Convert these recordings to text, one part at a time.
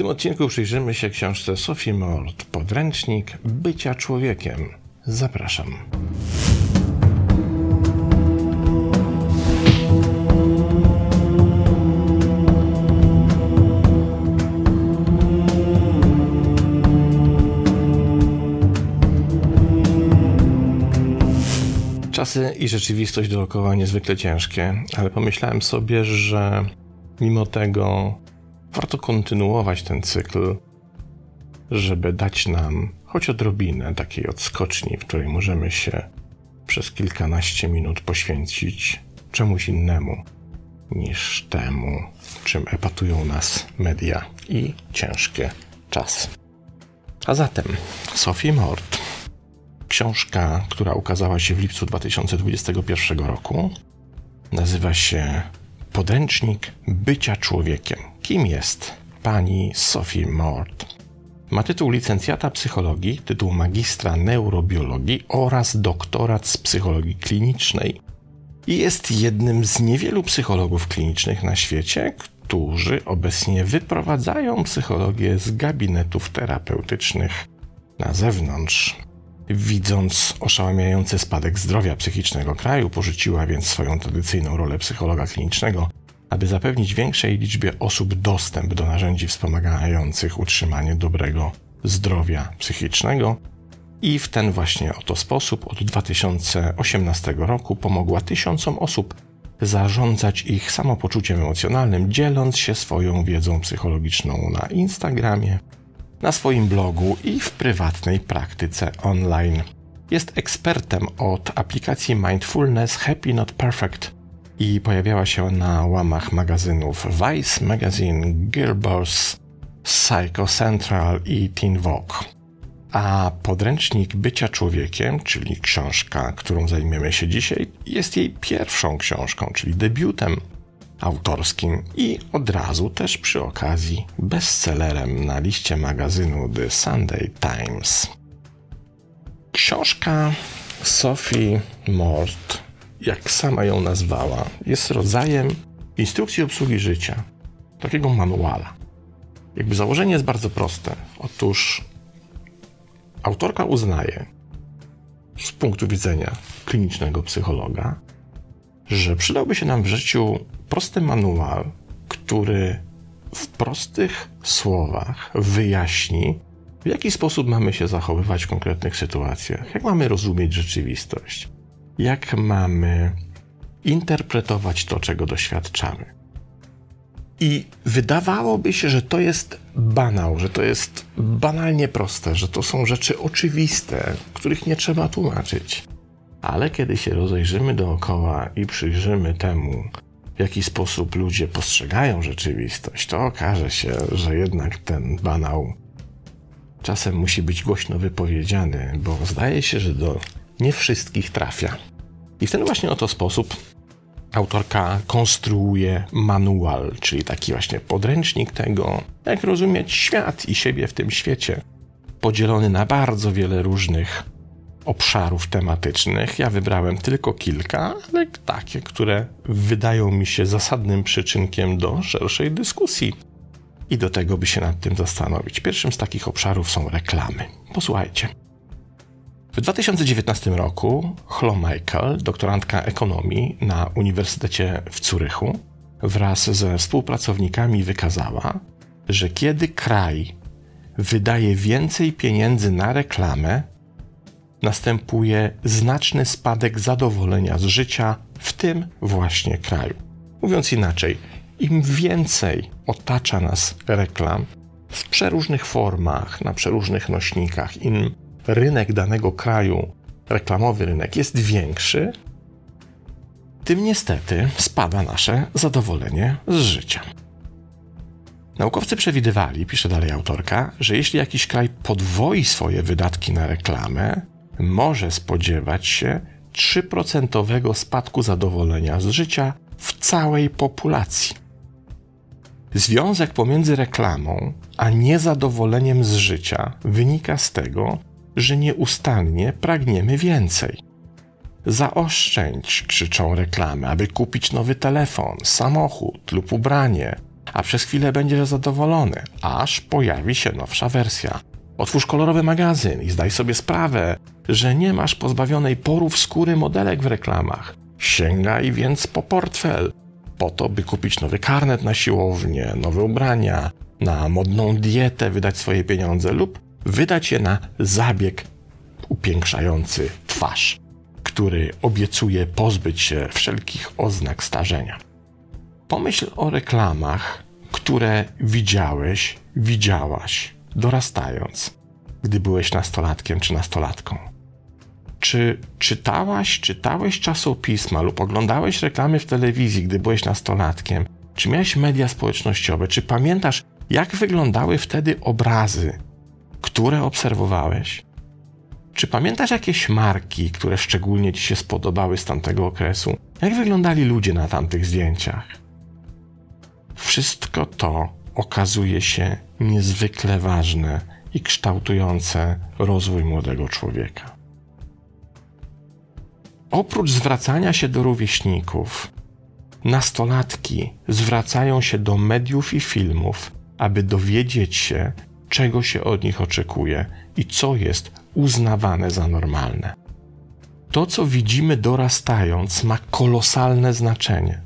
tym odcinku przyjrzymy się książce Sophie Mort Podręcznik bycia człowiekiem. Zapraszam. Czasy i rzeczywistość dookoła niezwykle ciężkie, ale pomyślałem sobie, że mimo tego warto kontynuować ten cykl, żeby dać nam choć odrobinę takiej odskoczni, w której możemy się przez kilkanaście minut poświęcić czemuś innemu niż temu, czym epatują nas media i ciężkie czasy. A zatem Sophie Mort, książka, która ukazała się w lipcu 2021 roku, nazywa się Podręcznik bycia człowiekiem. Kim jest pani Sophie Mort? Ma tytuł licencjata psychologii, tytuł magistra neurobiologii oraz doktorat z psychologii klinicznej. I jest jednym z niewielu psychologów klinicznych na świecie, którzy obecnie wyprowadzają psychologię z gabinetów terapeutycznych na zewnątrz. Widząc oszałamiający spadek zdrowia psychicznego kraju, porzuciła więc swoją tradycyjną rolę psychologa klinicznego, aby zapewnić większej liczbie osób dostęp do narzędzi wspomagających utrzymanie dobrego zdrowia psychicznego. I w ten właśnie oto sposób od 2018 roku pomogła tysiącom osób zarządzać ich samopoczuciem emocjonalnym, dzieląc się swoją wiedzą psychologiczną na Instagramie, na swoim blogu i w prywatnej praktyce online. Jest ekspertem od aplikacji Mindfulness Happy Not Perfect i pojawiała się na łamach magazynów Vice Magazine, Girlboss, Psycho Central i Teen Vogue. A podręcznik bycia człowiekiem, czyli książka, którą zajmiemy się dzisiaj, jest jej pierwszą książką, czyli debiutem autorskim i od razu też przy okazji bestsellerem na liście magazynu The Sunday Times. Książka Sophie Mort, jak sama ją nazwała, jest rodzajem instrukcji obsługi życia, takiego manuala. Jakby założenie jest bardzo proste. Otóż autorka uznaje z punktu widzenia klinicznego psychologa, że przydałby się nam w życiu prosty manual, który w prostych słowach wyjaśni, w jaki sposób mamy się zachowywać w konkretnych sytuacjach, jak mamy rozumieć rzeczywistość, jak mamy interpretować to, czego doświadczamy. I wydawałoby się, że to jest banał, że to jest banalnie proste, że to są rzeczy oczywiste, których nie trzeba tłumaczyć. Ale kiedy się rozejrzymy dookoła i przyjrzymy temu, w jaki sposób ludzie postrzegają rzeczywistość, to okaże się, że jednak ten banał czasem musi być głośno wypowiedziany, bo zdaje się, że do nie wszystkich trafia. I w ten właśnie oto sposób autorka konstruuje manual, czyli taki właśnie podręcznik tego, jak rozumieć świat i siebie w tym świecie, podzielony na bardzo wiele różnych obszarów tematycznych. Ja wybrałem tylko kilka, ale takie, które wydają mi się zasadnym przyczynkiem do szerszej dyskusji. I do tego by się nad tym zastanowić. Pierwszym z takich obszarów są reklamy. Posłuchajcie. W 2019 roku Chlo Michael, doktorantka ekonomii na Uniwersytecie w Zurychu, wraz ze współpracownikami wykazała, że kiedy kraj wydaje więcej pieniędzy na reklamę, następuje znaczny spadek zadowolenia z życia w tym właśnie kraju. Mówiąc inaczej, im więcej otacza nas reklam w przeróżnych formach, na przeróżnych nośnikach, im rynek danego kraju, reklamowy rynek jest większy, tym niestety spada nasze zadowolenie z życia. Naukowcy przewidywali, pisze dalej autorka, że jeśli jakiś kraj podwoi swoje wydatki na reklamę, może spodziewać się 3% spadku zadowolenia z życia w całej populacji. Związek pomiędzy reklamą a niezadowoleniem z życia wynika z tego, że nieustannie pragniemy więcej. Zaoszczędź, krzyczą reklamy, aby kupić nowy telefon, samochód lub ubranie, a przez chwilę będziesz zadowolony, aż pojawi się nowsza wersja. Otwórz kolorowy magazyn i zdaj sobie sprawę, że nie masz pozbawionej porów skóry modelek w reklamach. Sięgaj więc po portfel, po to, by kupić nowy karnet na siłownię, nowe ubrania, na modną dietę wydać swoje pieniądze lub wydać je na zabieg upiększający twarz, który obiecuje pozbyć się wszelkich oznak starzenia. Pomyśl o reklamach, które widziałeś, widziałaś, dorastając, gdy byłeś nastolatkiem czy nastolatką. Czy czytałaś, czytałeś czasopisma lub oglądałeś reklamy w telewizji, gdy byłeś nastolatkiem? Czy miałeś media społecznościowe? Czy pamiętasz, jak wyglądały wtedy obrazy, które obserwowałeś? Czy pamiętasz jakieś marki, które szczególnie ci się spodobały z tamtego okresu? Jak wyglądali ludzie na tamtych zdjęciach? Wszystko to okazuje się niezwykle ważne i kształtujące rozwój młodego człowieka. Oprócz zwracania się do rówieśników, nastolatki zwracają się do mediów i filmów, aby dowiedzieć się, czego się od nich oczekuje i co jest uznawane za normalne. To, co widzimy dorastając, ma kolosalne znaczenie.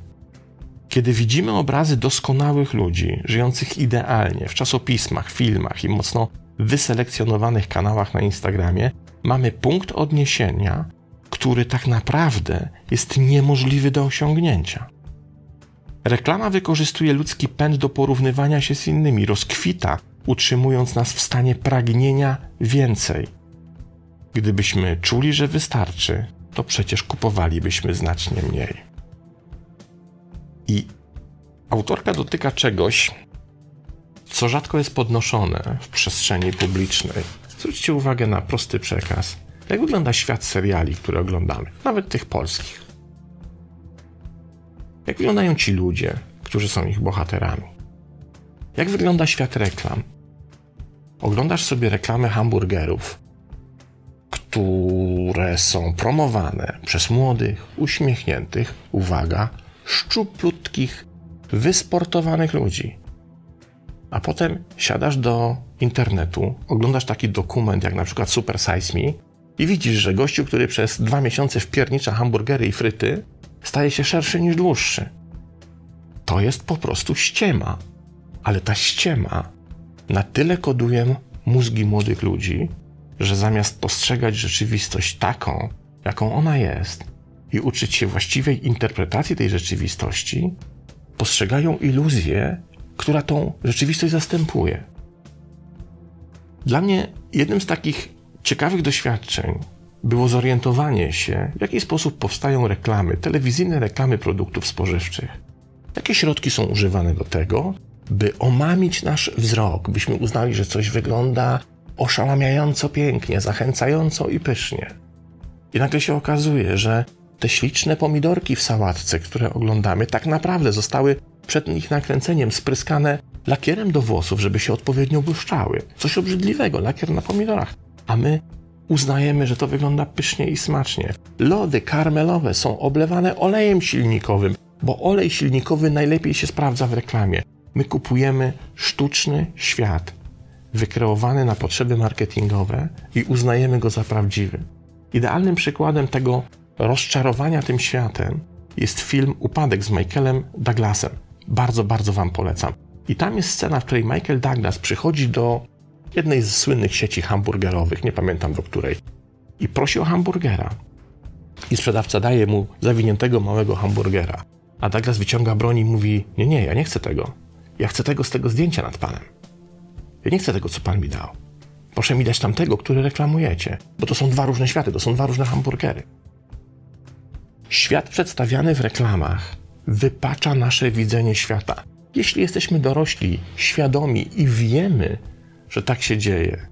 Kiedy widzimy obrazy doskonałych ludzi, żyjących idealnie w czasopismach, filmach i mocno wyselekcjonowanych kanałach na Instagramie, mamy punkt odniesienia, który tak naprawdę jest niemożliwy do osiągnięcia. Reklama wykorzystuje ludzki pęd do porównywania się z innymi, rozkwita, utrzymując nas w stanie pragnienia więcej. Gdybyśmy czuli, że wystarczy, to przecież kupowalibyśmy znacznie mniej. I autorka dotyka czegoś, co rzadko jest podnoszone w przestrzeni publicznej. Zwróćcie uwagę na prosty przekaz. Jak wygląda świat seriali, które oglądamy, nawet tych polskich? Jak wyglądają ci ludzie, którzy są ich bohaterami? Jak wygląda świat reklam? Oglądasz sobie reklamy hamburgerów, które są promowane przez młodych, uśmiechniętych, uwaga, szczuplutkich, wysportowanych ludzi. A potem siadasz do internetu, oglądasz taki dokument jak na przykład Super Size Me i widzisz, że gościu, który przez dwa miesiące wpiernicza hamburgery i fryty, staje się szerszy niż dłuższy. To jest po prostu ściema. Ale ta ściema na tyle koduje mózgi młodych ludzi, że zamiast postrzegać rzeczywistość taką, jaką ona jest i uczyć się właściwej interpretacji tej rzeczywistości, postrzegają iluzję, która tą rzeczywistość zastępuje. Dla mnie jednym z takich ciekawych doświadczeń było zorientowanie się, w jaki sposób powstają reklamy, telewizyjne reklamy produktów spożywczych. Jakie środki są używane do tego, by omamić nasz wzrok, byśmy uznali, że coś wygląda oszałamiająco pięknie, zachęcająco i pysznie. I nagle się okazuje, że te śliczne pomidorki w sałatce, które oglądamy, tak naprawdę zostały przed ich nakręceniem spryskane lakierem do włosów, żeby się odpowiednio błyszczały. Coś obrzydliwego, lakier na pomidorach. A my uznajemy, że to wygląda pysznie i smacznie. Lody karmelowe są oblewane olejem silnikowym, bo olej silnikowy najlepiej się sprawdza w reklamie. My kupujemy sztuczny świat, wykreowany na potrzeby marketingowe i uznajemy go za prawdziwy. Idealnym przykładem tego rozczarowania tym światem jest film Upadek z Michaelem Douglasem. Bardzo, bardzo Wam polecam. I tam jest scena, w której Michael Douglas przychodzi do jednej z słynnych sieci hamburgerowych, nie pamiętam do której, i prosi o hamburgera. I sprzedawca daje mu zawiniętego małego hamburgera. A Douglas wyciąga broń i mówi: Nie, nie, ja nie chcę tego. Ja chcę tego z tego zdjęcia nad panem. Ja nie chcę tego, co pan mi dał. Proszę mi dać tamtego, który reklamujecie, bo to są dwa różne światy, to są dwa różne hamburgery. Świat przedstawiany w reklamach wypacza nasze widzenie świata. Jeśli jesteśmy dorośli, świadomi i wiemy, że tak się dzieje,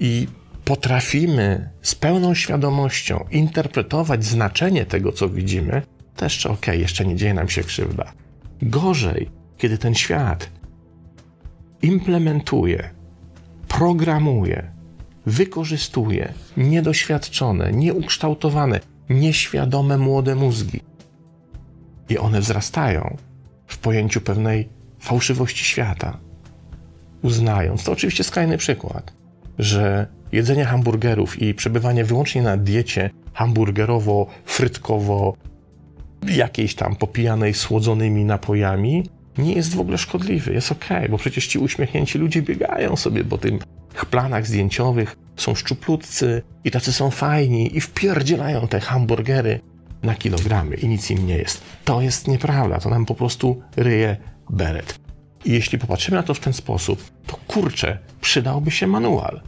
i potrafimy z pełną świadomością interpretować znaczenie tego, co widzimy, to jeszcze ok, jeszcze nie dzieje nam się krzywda. Gorzej, kiedy ten świat implementuje, programuje, wykorzystuje niedoświadczone, nieukształtowane, nieświadome młode mózgi. I one wzrastają w pojęciu pewnej fałszywości świata, uznając, to oczywiście skrajny przykład, że jedzenie hamburgerów i przebywanie wyłącznie na diecie hamburgerowo-frytkowo jakiejś tam popijanej słodzonymi napojami nie jest w ogóle szkodliwy, jest ok, bo przecież ci uśmiechnięci ludzie biegają sobie po tym planach zdjęciowych, są szczuplutcy i tacy są fajni i wpierdzielają te hamburgery na kilogramy i nic im nie jest. To jest nieprawda, to nam po prostu ryje beret. I jeśli popatrzymy na to w ten sposób, to kurczę, przydałby się manual.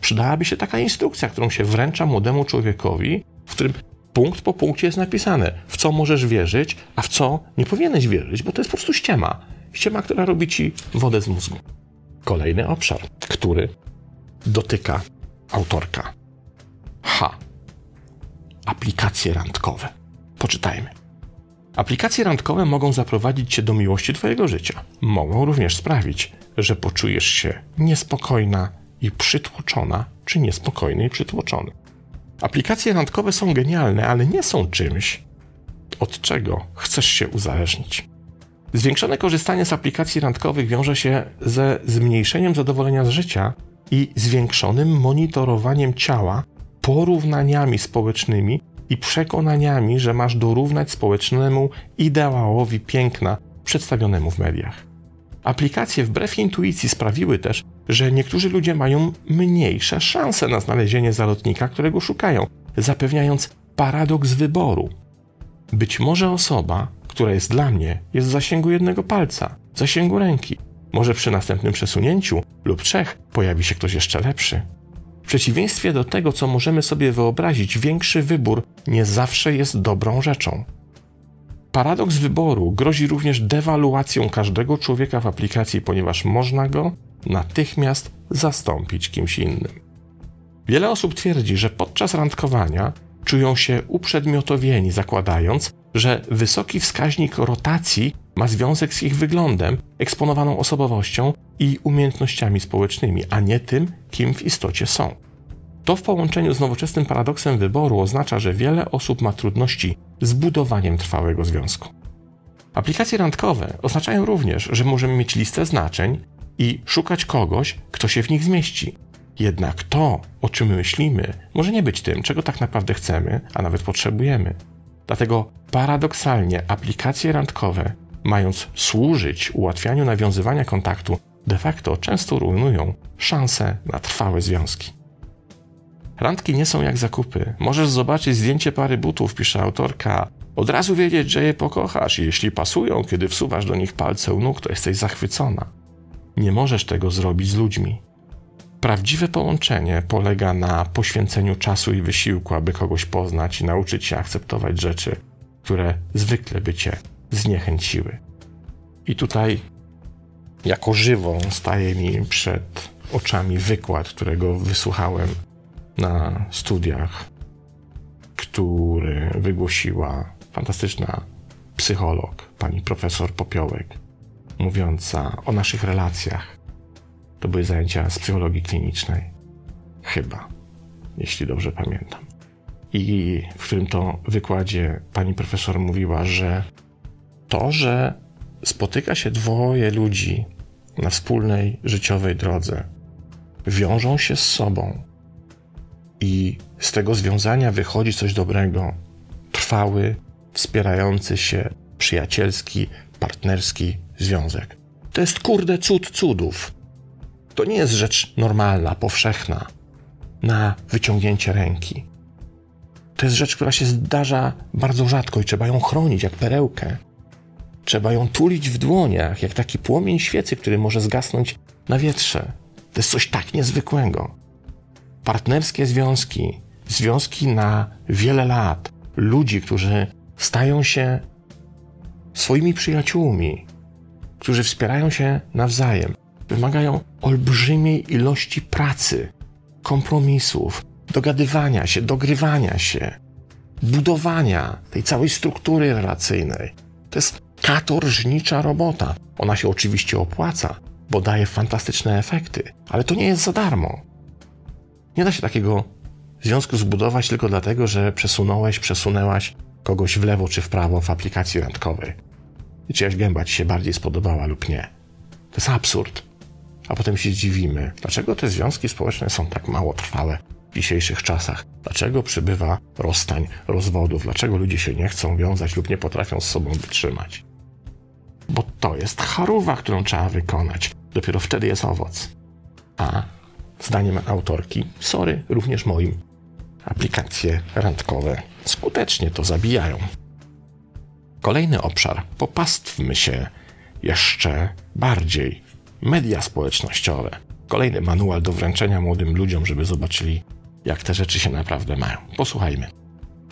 Przydałaby się taka instrukcja, którą się wręcza młodemu człowiekowi, w którym punkt po punkcie jest napisane, w co możesz wierzyć, a w co nie powinieneś wierzyć, bo to jest po prostu ściema. Ściema, która robi ci wodę z mózgu. Kolejny obszar, który dotyka autorka. H. Aplikacje randkowe. Poczytajmy. Aplikacje randkowe mogą zaprowadzić cię do miłości twojego życia. Mogą również sprawić, że poczujesz się niespokojna i przytłoczona, czy niespokojny i przytłoczony. Aplikacje randkowe są genialne, ale nie są czymś, od czego chcesz się uzależnić. Zwiększone korzystanie z aplikacji randkowych wiąże się ze zmniejszeniem zadowolenia z życia i zwiększonym monitorowaniem ciała, porównaniami społecznymi i przekonaniami, że masz dorównać społecznemu ideałowi piękna przedstawionemu w mediach. Aplikacje wbrew intuicji sprawiły też, że niektórzy ludzie mają mniejsze szanse na znalezienie zalotnika, którego szukają, zapewniając paradoks wyboru. Być może osoba, która jest dla mnie, jest w zasięgu jednego palca, w zasięgu ręki. Może przy następnym przesunięciu lub trzech pojawi się ktoś jeszcze lepszy. W przeciwieństwie do tego, co możemy sobie wyobrazić, większy wybór nie zawsze jest dobrą rzeczą. Paradoks wyboru grozi również dewaluacją każdego człowieka w aplikacji, ponieważ można go natychmiast zastąpić kimś innym. Wiele osób twierdzi, że podczas randkowania czują się uprzedmiotowieni, zakładając, że wysoki wskaźnik rotacji ma związek z ich wyglądem, eksponowaną osobowością i umiejętnościami społecznymi, a nie tym, kim w istocie są. To w połączeniu z nowoczesnym paradoksem wyboru oznacza, że wiele osób ma trudności z budowaniem trwałego związku. Aplikacje randkowe oznaczają również, że możemy mieć listę znaczeń i szukać kogoś, kto się w nich zmieści. Jednak to, o czym myślimy, może nie być tym, czego tak naprawdę chcemy, a nawet potrzebujemy. Dlatego paradoksalnie aplikacje randkowe, mając służyć ułatwianiu nawiązywania kontaktu, de facto często rujnują szanse na trwałe związki. Randki nie są jak zakupy. Możesz zobaczyć zdjęcie pary butów, pisze autorka. Od razu wiedzieć, że je pokochasz jeśli pasują, kiedy wsuwasz do nich palce u nóg, to jesteś zachwycona. Nie możesz tego zrobić z ludźmi. Prawdziwe połączenie polega na poświęceniu czasu i wysiłku, aby kogoś poznać i nauczyć się akceptować rzeczy, które zwykle by cię zniechęciły. I tutaj, jako żywo, staje mi przed oczami wykład, którego wysłuchałem na studiach, który wygłosiła fantastyczna psycholog, pani profesor Popiołek, mówiąca o naszych relacjach. To były zajęcia z psychologii klinicznej. Chyba, jeśli dobrze pamiętam. I w którym to wykładzie pani profesor mówiła, że to, że spotyka się dwoje ludzi na wspólnej życiowej drodze, wiążą się z sobą, i z tego związania wychodzi coś dobrego. Trwały, wspierający się, przyjacielski, partnerski związek. To jest kurde cud cudów. To nie jest rzecz normalna, powszechna, na wyciągnięcie ręki. To jest rzecz, która się zdarza bardzo rzadko i trzeba ją chronić jak perełkę. Trzeba ją tulić w dłoniach, jak taki płomień świecy, który może zgasnąć na wietrze. To jest coś tak niezwykłego partnerskie związki, związki na wiele lat, ludzi, którzy stają się swoimi przyjaciółmi, którzy wspierają się nawzajem, wymagają olbrzymiej ilości pracy, kompromisów, dogadywania się, dogrywania się, budowania tej całej struktury relacyjnej. To jest katorżnicza robota. Ona się oczywiście opłaca, bo daje fantastyczne efekty, ale to nie jest za darmo. Nie da się takiego związku zbudować tylko dlatego, że przesunąłeś, przesunęłaś kogoś w lewo czy w prawo w aplikacji randkowej. I czyjaś gęba ci się bardziej spodobała lub nie. To jest absurd. A potem się dziwimy, dlaczego te związki społeczne są tak mało trwałe w dzisiejszych czasach. Dlaczego przybywa rozstań, rozwodów, dlaczego ludzie się nie chcą wiązać lub nie potrafią z sobą wytrzymać. Bo to jest charuwa, którą trzeba wykonać. Dopiero wtedy jest owoc. A zdaniem autorki, sorry, również moim, aplikacje randkowe skutecznie to zabijają. Kolejny obszar. Popastwmy się jeszcze bardziej. Media społecznościowe. Kolejny manual do wręczenia młodym ludziom, żeby zobaczyli, jak te rzeczy się naprawdę mają. Posłuchajmy.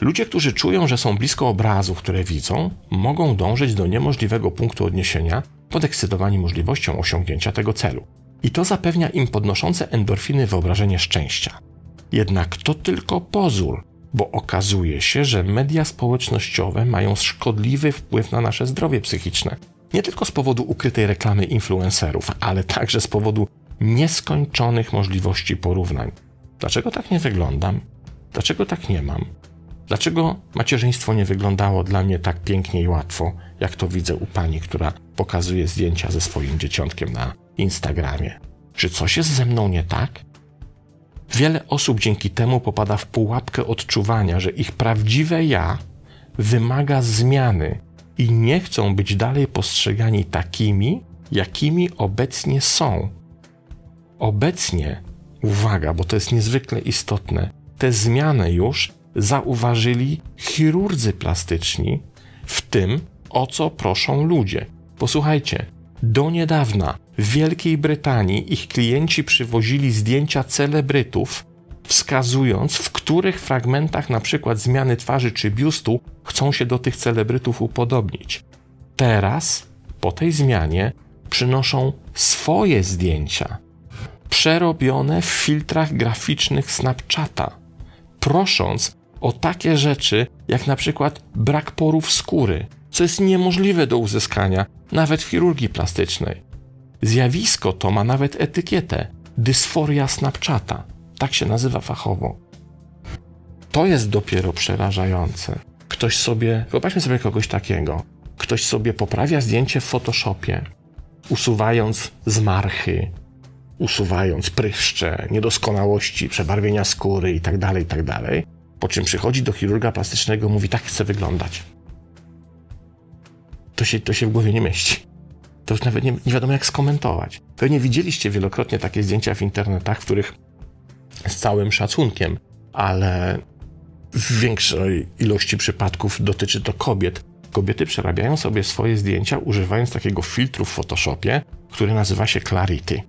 Ludzie, którzy czują, że są blisko obrazów, które widzą, mogą dążyć do niemożliwego punktu odniesienia, podekscytowani możliwością osiągnięcia tego celu. I to zapewnia im podnoszące endorfiny wyobrażenie szczęścia. Jednak to tylko pozór, bo okazuje się, że media społecznościowe mają szkodliwy wpływ na nasze zdrowie psychiczne. Nie tylko z powodu ukrytej reklamy influencerów, ale także z powodu nieskończonych możliwości porównań. Dlaczego tak nie wyglądam? Dlaczego tak nie mam? Dlaczego macierzyństwo nie wyglądało dla mnie tak pięknie i łatwo, jak to widzę u pani, która pokazuje zdjęcia ze swoim dzieciątkiem na Instagramie? Czy coś jest ze mną nie tak? Wiele osób dzięki temu popada w pułapkę odczuwania, że ich prawdziwe ja wymaga zmiany i nie chcą być dalej postrzegani takimi, jakimi obecnie są. Obecnie, uwaga, bo to jest niezwykle istotne, te zmiany już zauważyli chirurdzy plastyczni w tym, o co proszą ludzie. Posłuchajcie, do niedawna w Wielkiej Brytanii ich klienci przywozili zdjęcia celebrytów, wskazując, w których fragmentach przykład zmiany twarzy czy biustu chcą się do tych celebrytów upodobnić. Teraz, po tej zmianie, przynoszą swoje zdjęcia, przerobione w filtrach graficznych Snapchata, prosząc o takie rzeczy jak przykład brak porów skóry, co jest niemożliwe do uzyskania nawet w chirurgii plastycznej. Zjawisko to ma nawet etykietę dysforia Snapchata. Tak się nazywa fachowo. To jest dopiero przerażające. Ktoś sobie, wyobraźmy sobie kogoś takiego, ktoś sobie poprawia zdjęcie w Photoshopie, usuwając zmarchy, usuwając pryszcze, niedoskonałości, przebarwienia skóry itd., tak itd., tak po czym przychodzi do chirurga plastycznego, mówi, tak chcę wyglądać. To się, to się w głowie nie mieści. To już nawet nie, nie wiadomo, jak skomentować. Pewnie widzieliście wielokrotnie takie zdjęcia w internetach, w których z całym szacunkiem, ale w większej ilości przypadków dotyczy to kobiet. Kobiety przerabiają sobie swoje zdjęcia używając takiego filtru w Photoshopie, który nazywa się Clarity.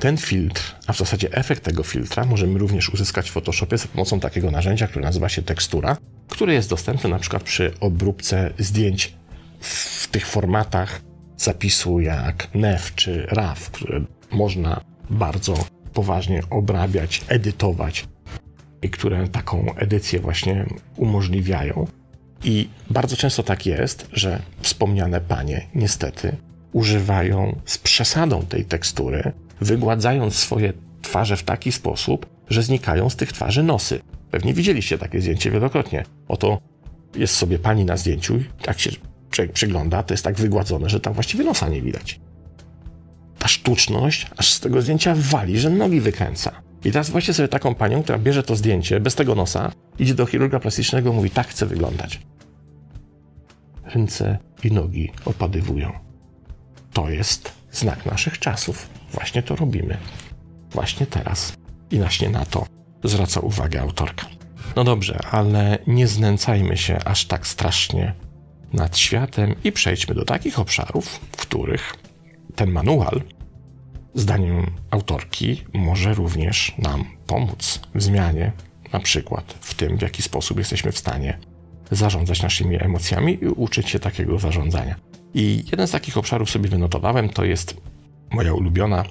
Ten filtr, a w zasadzie efekt tego filtra możemy również uzyskać w Photoshopie za pomocą takiego narzędzia, które nazywa się tekstura, które jest dostępne na przykład przy obróbce zdjęć w tych formatach zapisu jak NEF czy RAW, które można bardzo poważnie obrabiać, edytować i które taką edycję właśnie umożliwiają. I bardzo często tak jest, że wspomniane panie niestety używają z przesadą tej tekstury, wygładzając swoje twarze w taki sposób, że znikają z tych twarzy nosy. Pewnie widzieliście takie zdjęcie wielokrotnie. Oto jest sobie pani na zdjęciu, jak się człowiek przygląda, to jest tak wygładzone, że tam właściwie nosa nie widać. Ta sztuczność aż z tego zdjęcia wali, że nogi wykręca. I teraz właśnie sobie taką panią, która bierze to zdjęcie bez tego nosa, idzie do chirurga plastycznego i mówi, tak chcę wyglądać. Ręce i nogi opadywują. To jest znak naszych czasów. Właśnie to robimy. Właśnie teraz. I właśnie na to zwraca uwagę autorka. No dobrze, ale nie znęcajmy się aż tak strasznie nad światem i przejdźmy do takich obszarów, w których ten manual, zdaniem autorki, może również nam pomóc w zmianie, na przykład w tym, w jaki sposób jesteśmy w stanie zarządzać naszymi emocjami i uczyć się takiego zarządzania. I jeden z takich obszarów sobie wynotowałem, to jest moja ulubiona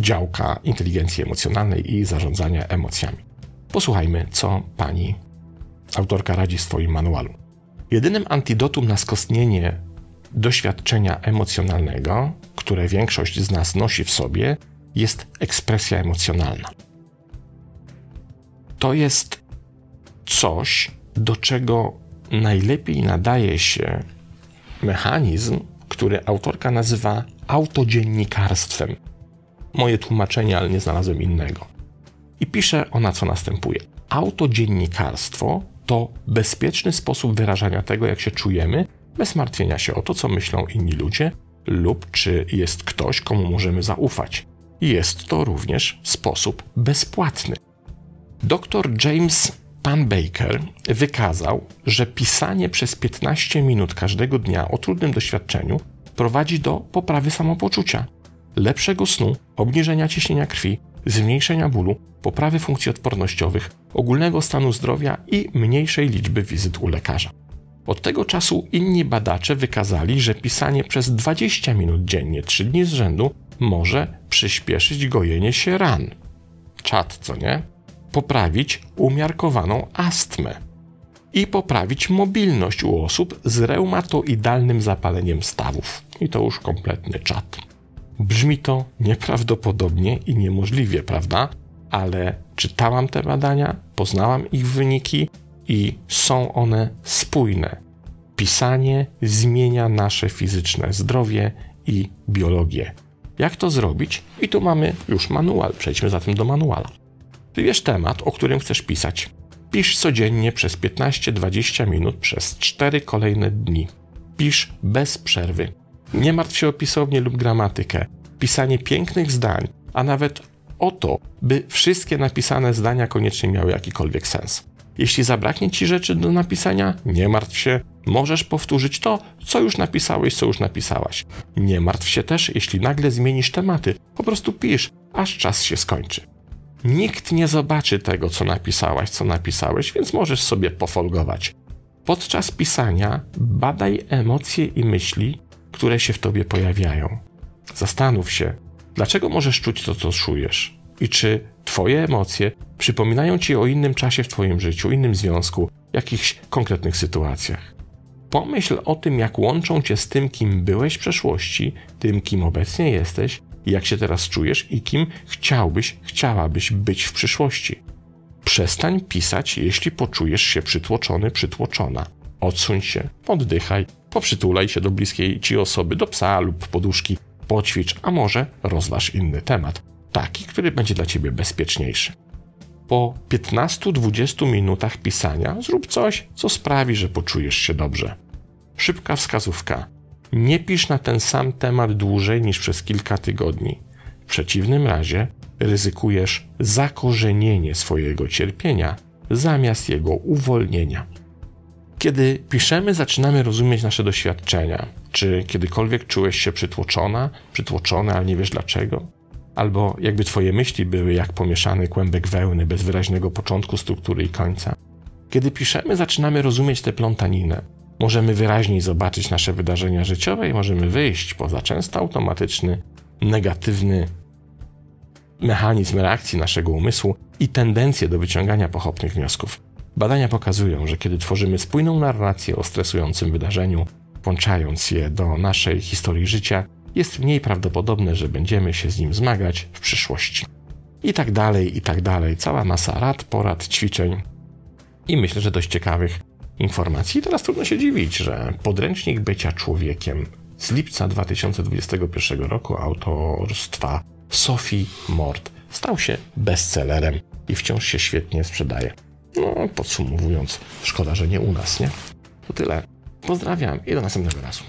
działka inteligencji emocjonalnej i zarządzania emocjami. Posłuchajmy, co pani autorka radzi w swoim manualu. Jedynym antidotum na skostnienie doświadczenia emocjonalnego, które większość z nas nosi w sobie, jest ekspresja emocjonalna. To jest coś, do czego najlepiej nadaje się mechanizm, który autorka nazywa autodziennikarstwem. Moje tłumaczenie, ale nie znalazłem innego. I pisze ona, co następuje. Autodziennikarstwo to bezpieczny sposób wyrażania tego, jak się czujemy, bez martwienia się o to, co myślą inni ludzie lub czy jest ktoś, komu możemy zaufać. Jest to również sposób bezpłatny. Dr James Pan Baker wykazał, że pisanie przez 15 minut każdego dnia o trudnym doświadczeniu prowadzi do poprawy samopoczucia, lepszego snu, obniżenia ciśnienia krwi, zmniejszenia bólu, poprawy funkcji odpornościowych, ogólnego stanu zdrowia i mniejszej liczby wizyt u lekarza. Od tego czasu inni badacze wykazali, że pisanie przez 20 minut dziennie 3 dni z rzędu może przyspieszyć gojenie się ran. Czad, co nie? Poprawić umiarkowaną astmę i poprawić mobilność u osób z reumatoidalnym zapaleniem stawów. I to już kompletny czad. Brzmi to nieprawdopodobnie i niemożliwie, prawda? Ale czytałam te badania, poznałam ich wyniki i są one spójne. Pisanie zmienia nasze fizyczne zdrowie i biologię. Jak to zrobić? I tu mamy już manual. Przejdźmy zatem do manuala. Wybierz temat, o którym chcesz pisać. Pisz codziennie przez 15-20 minut przez 4 kolejne dni. Pisz bez przerwy. Nie martw się o pisownię lub gramatykę. Pisanie pięknych zdań, a nawet o to, by wszystkie napisane zdania koniecznie miały jakikolwiek sens. Jeśli zabraknie ci rzeczy do napisania, nie martw się, możesz powtórzyć to, co już napisałeś, co już napisałaś. Nie martw się też, jeśli nagle zmienisz tematy, po prostu pisz, aż czas się skończy. Nikt nie zobaczy tego, co napisałaś, co napisałeś, więc możesz sobie pofolgować. Podczas pisania badaj emocje i myśli, które się w tobie pojawiają. Zastanów się, dlaczego możesz czuć to, co czujesz i czy Twoje emocje przypominają Ci o innym czasie w Twoim życiu, innym związku, jakichś konkretnych sytuacjach. Pomyśl o tym, jak łączą Cię z tym, kim byłeś w przeszłości, tym, kim obecnie jesteś, jak się teraz czujesz i kim chciałbyś, chciałabyś być w przyszłości. Przestań pisać, jeśli poczujesz się przytłoczony, przytłoczona. Odsuń się, oddychaj, poprzytulaj się do bliskiej ci osoby, do psa lub poduszki, poćwicz, a może rozważ inny temat taki, który będzie dla ciebie bezpieczniejszy. Po 15-20 minutach pisania zrób coś, co sprawi, że poczujesz się dobrze. Szybka wskazówka. Nie pisz na ten sam temat dłużej niż przez kilka tygodni. W przeciwnym razie ryzykujesz zakorzenienie swojego cierpienia zamiast jego uwolnienia. Kiedy piszemy, zaczynamy rozumieć nasze doświadczenia. Czy kiedykolwiek czułeś się przytłoczona, przytłoczony, ale nie wiesz dlaczego? albo jakby twoje myśli były jak pomieszany kłębek wełny bez wyraźnego początku, struktury i końca. Kiedy piszemy, zaczynamy rozumieć tę plątaninę. Możemy wyraźniej zobaczyć nasze wydarzenia życiowe i możemy wyjść poza często automatyczny, negatywny mechanizm reakcji naszego umysłu i tendencję do wyciągania pochopnych wniosków. Badania pokazują, że kiedy tworzymy spójną narrację o stresującym wydarzeniu, włączając je do naszej historii życia, jest mniej prawdopodobne, że będziemy się z nim zmagać w przyszłości. I tak dalej, i tak dalej. Cała masa rad, porad, ćwiczeń i myślę, że dość ciekawych informacji. I teraz trudno się dziwić, że podręcznik bycia człowiekiem z lipca 2021 roku autorstwa Sophie Mort stał się bestsellerem i wciąż się świetnie sprzedaje. No, podsumowując, szkoda, że nie u nas, nie? To tyle. Pozdrawiam i do następnego razu.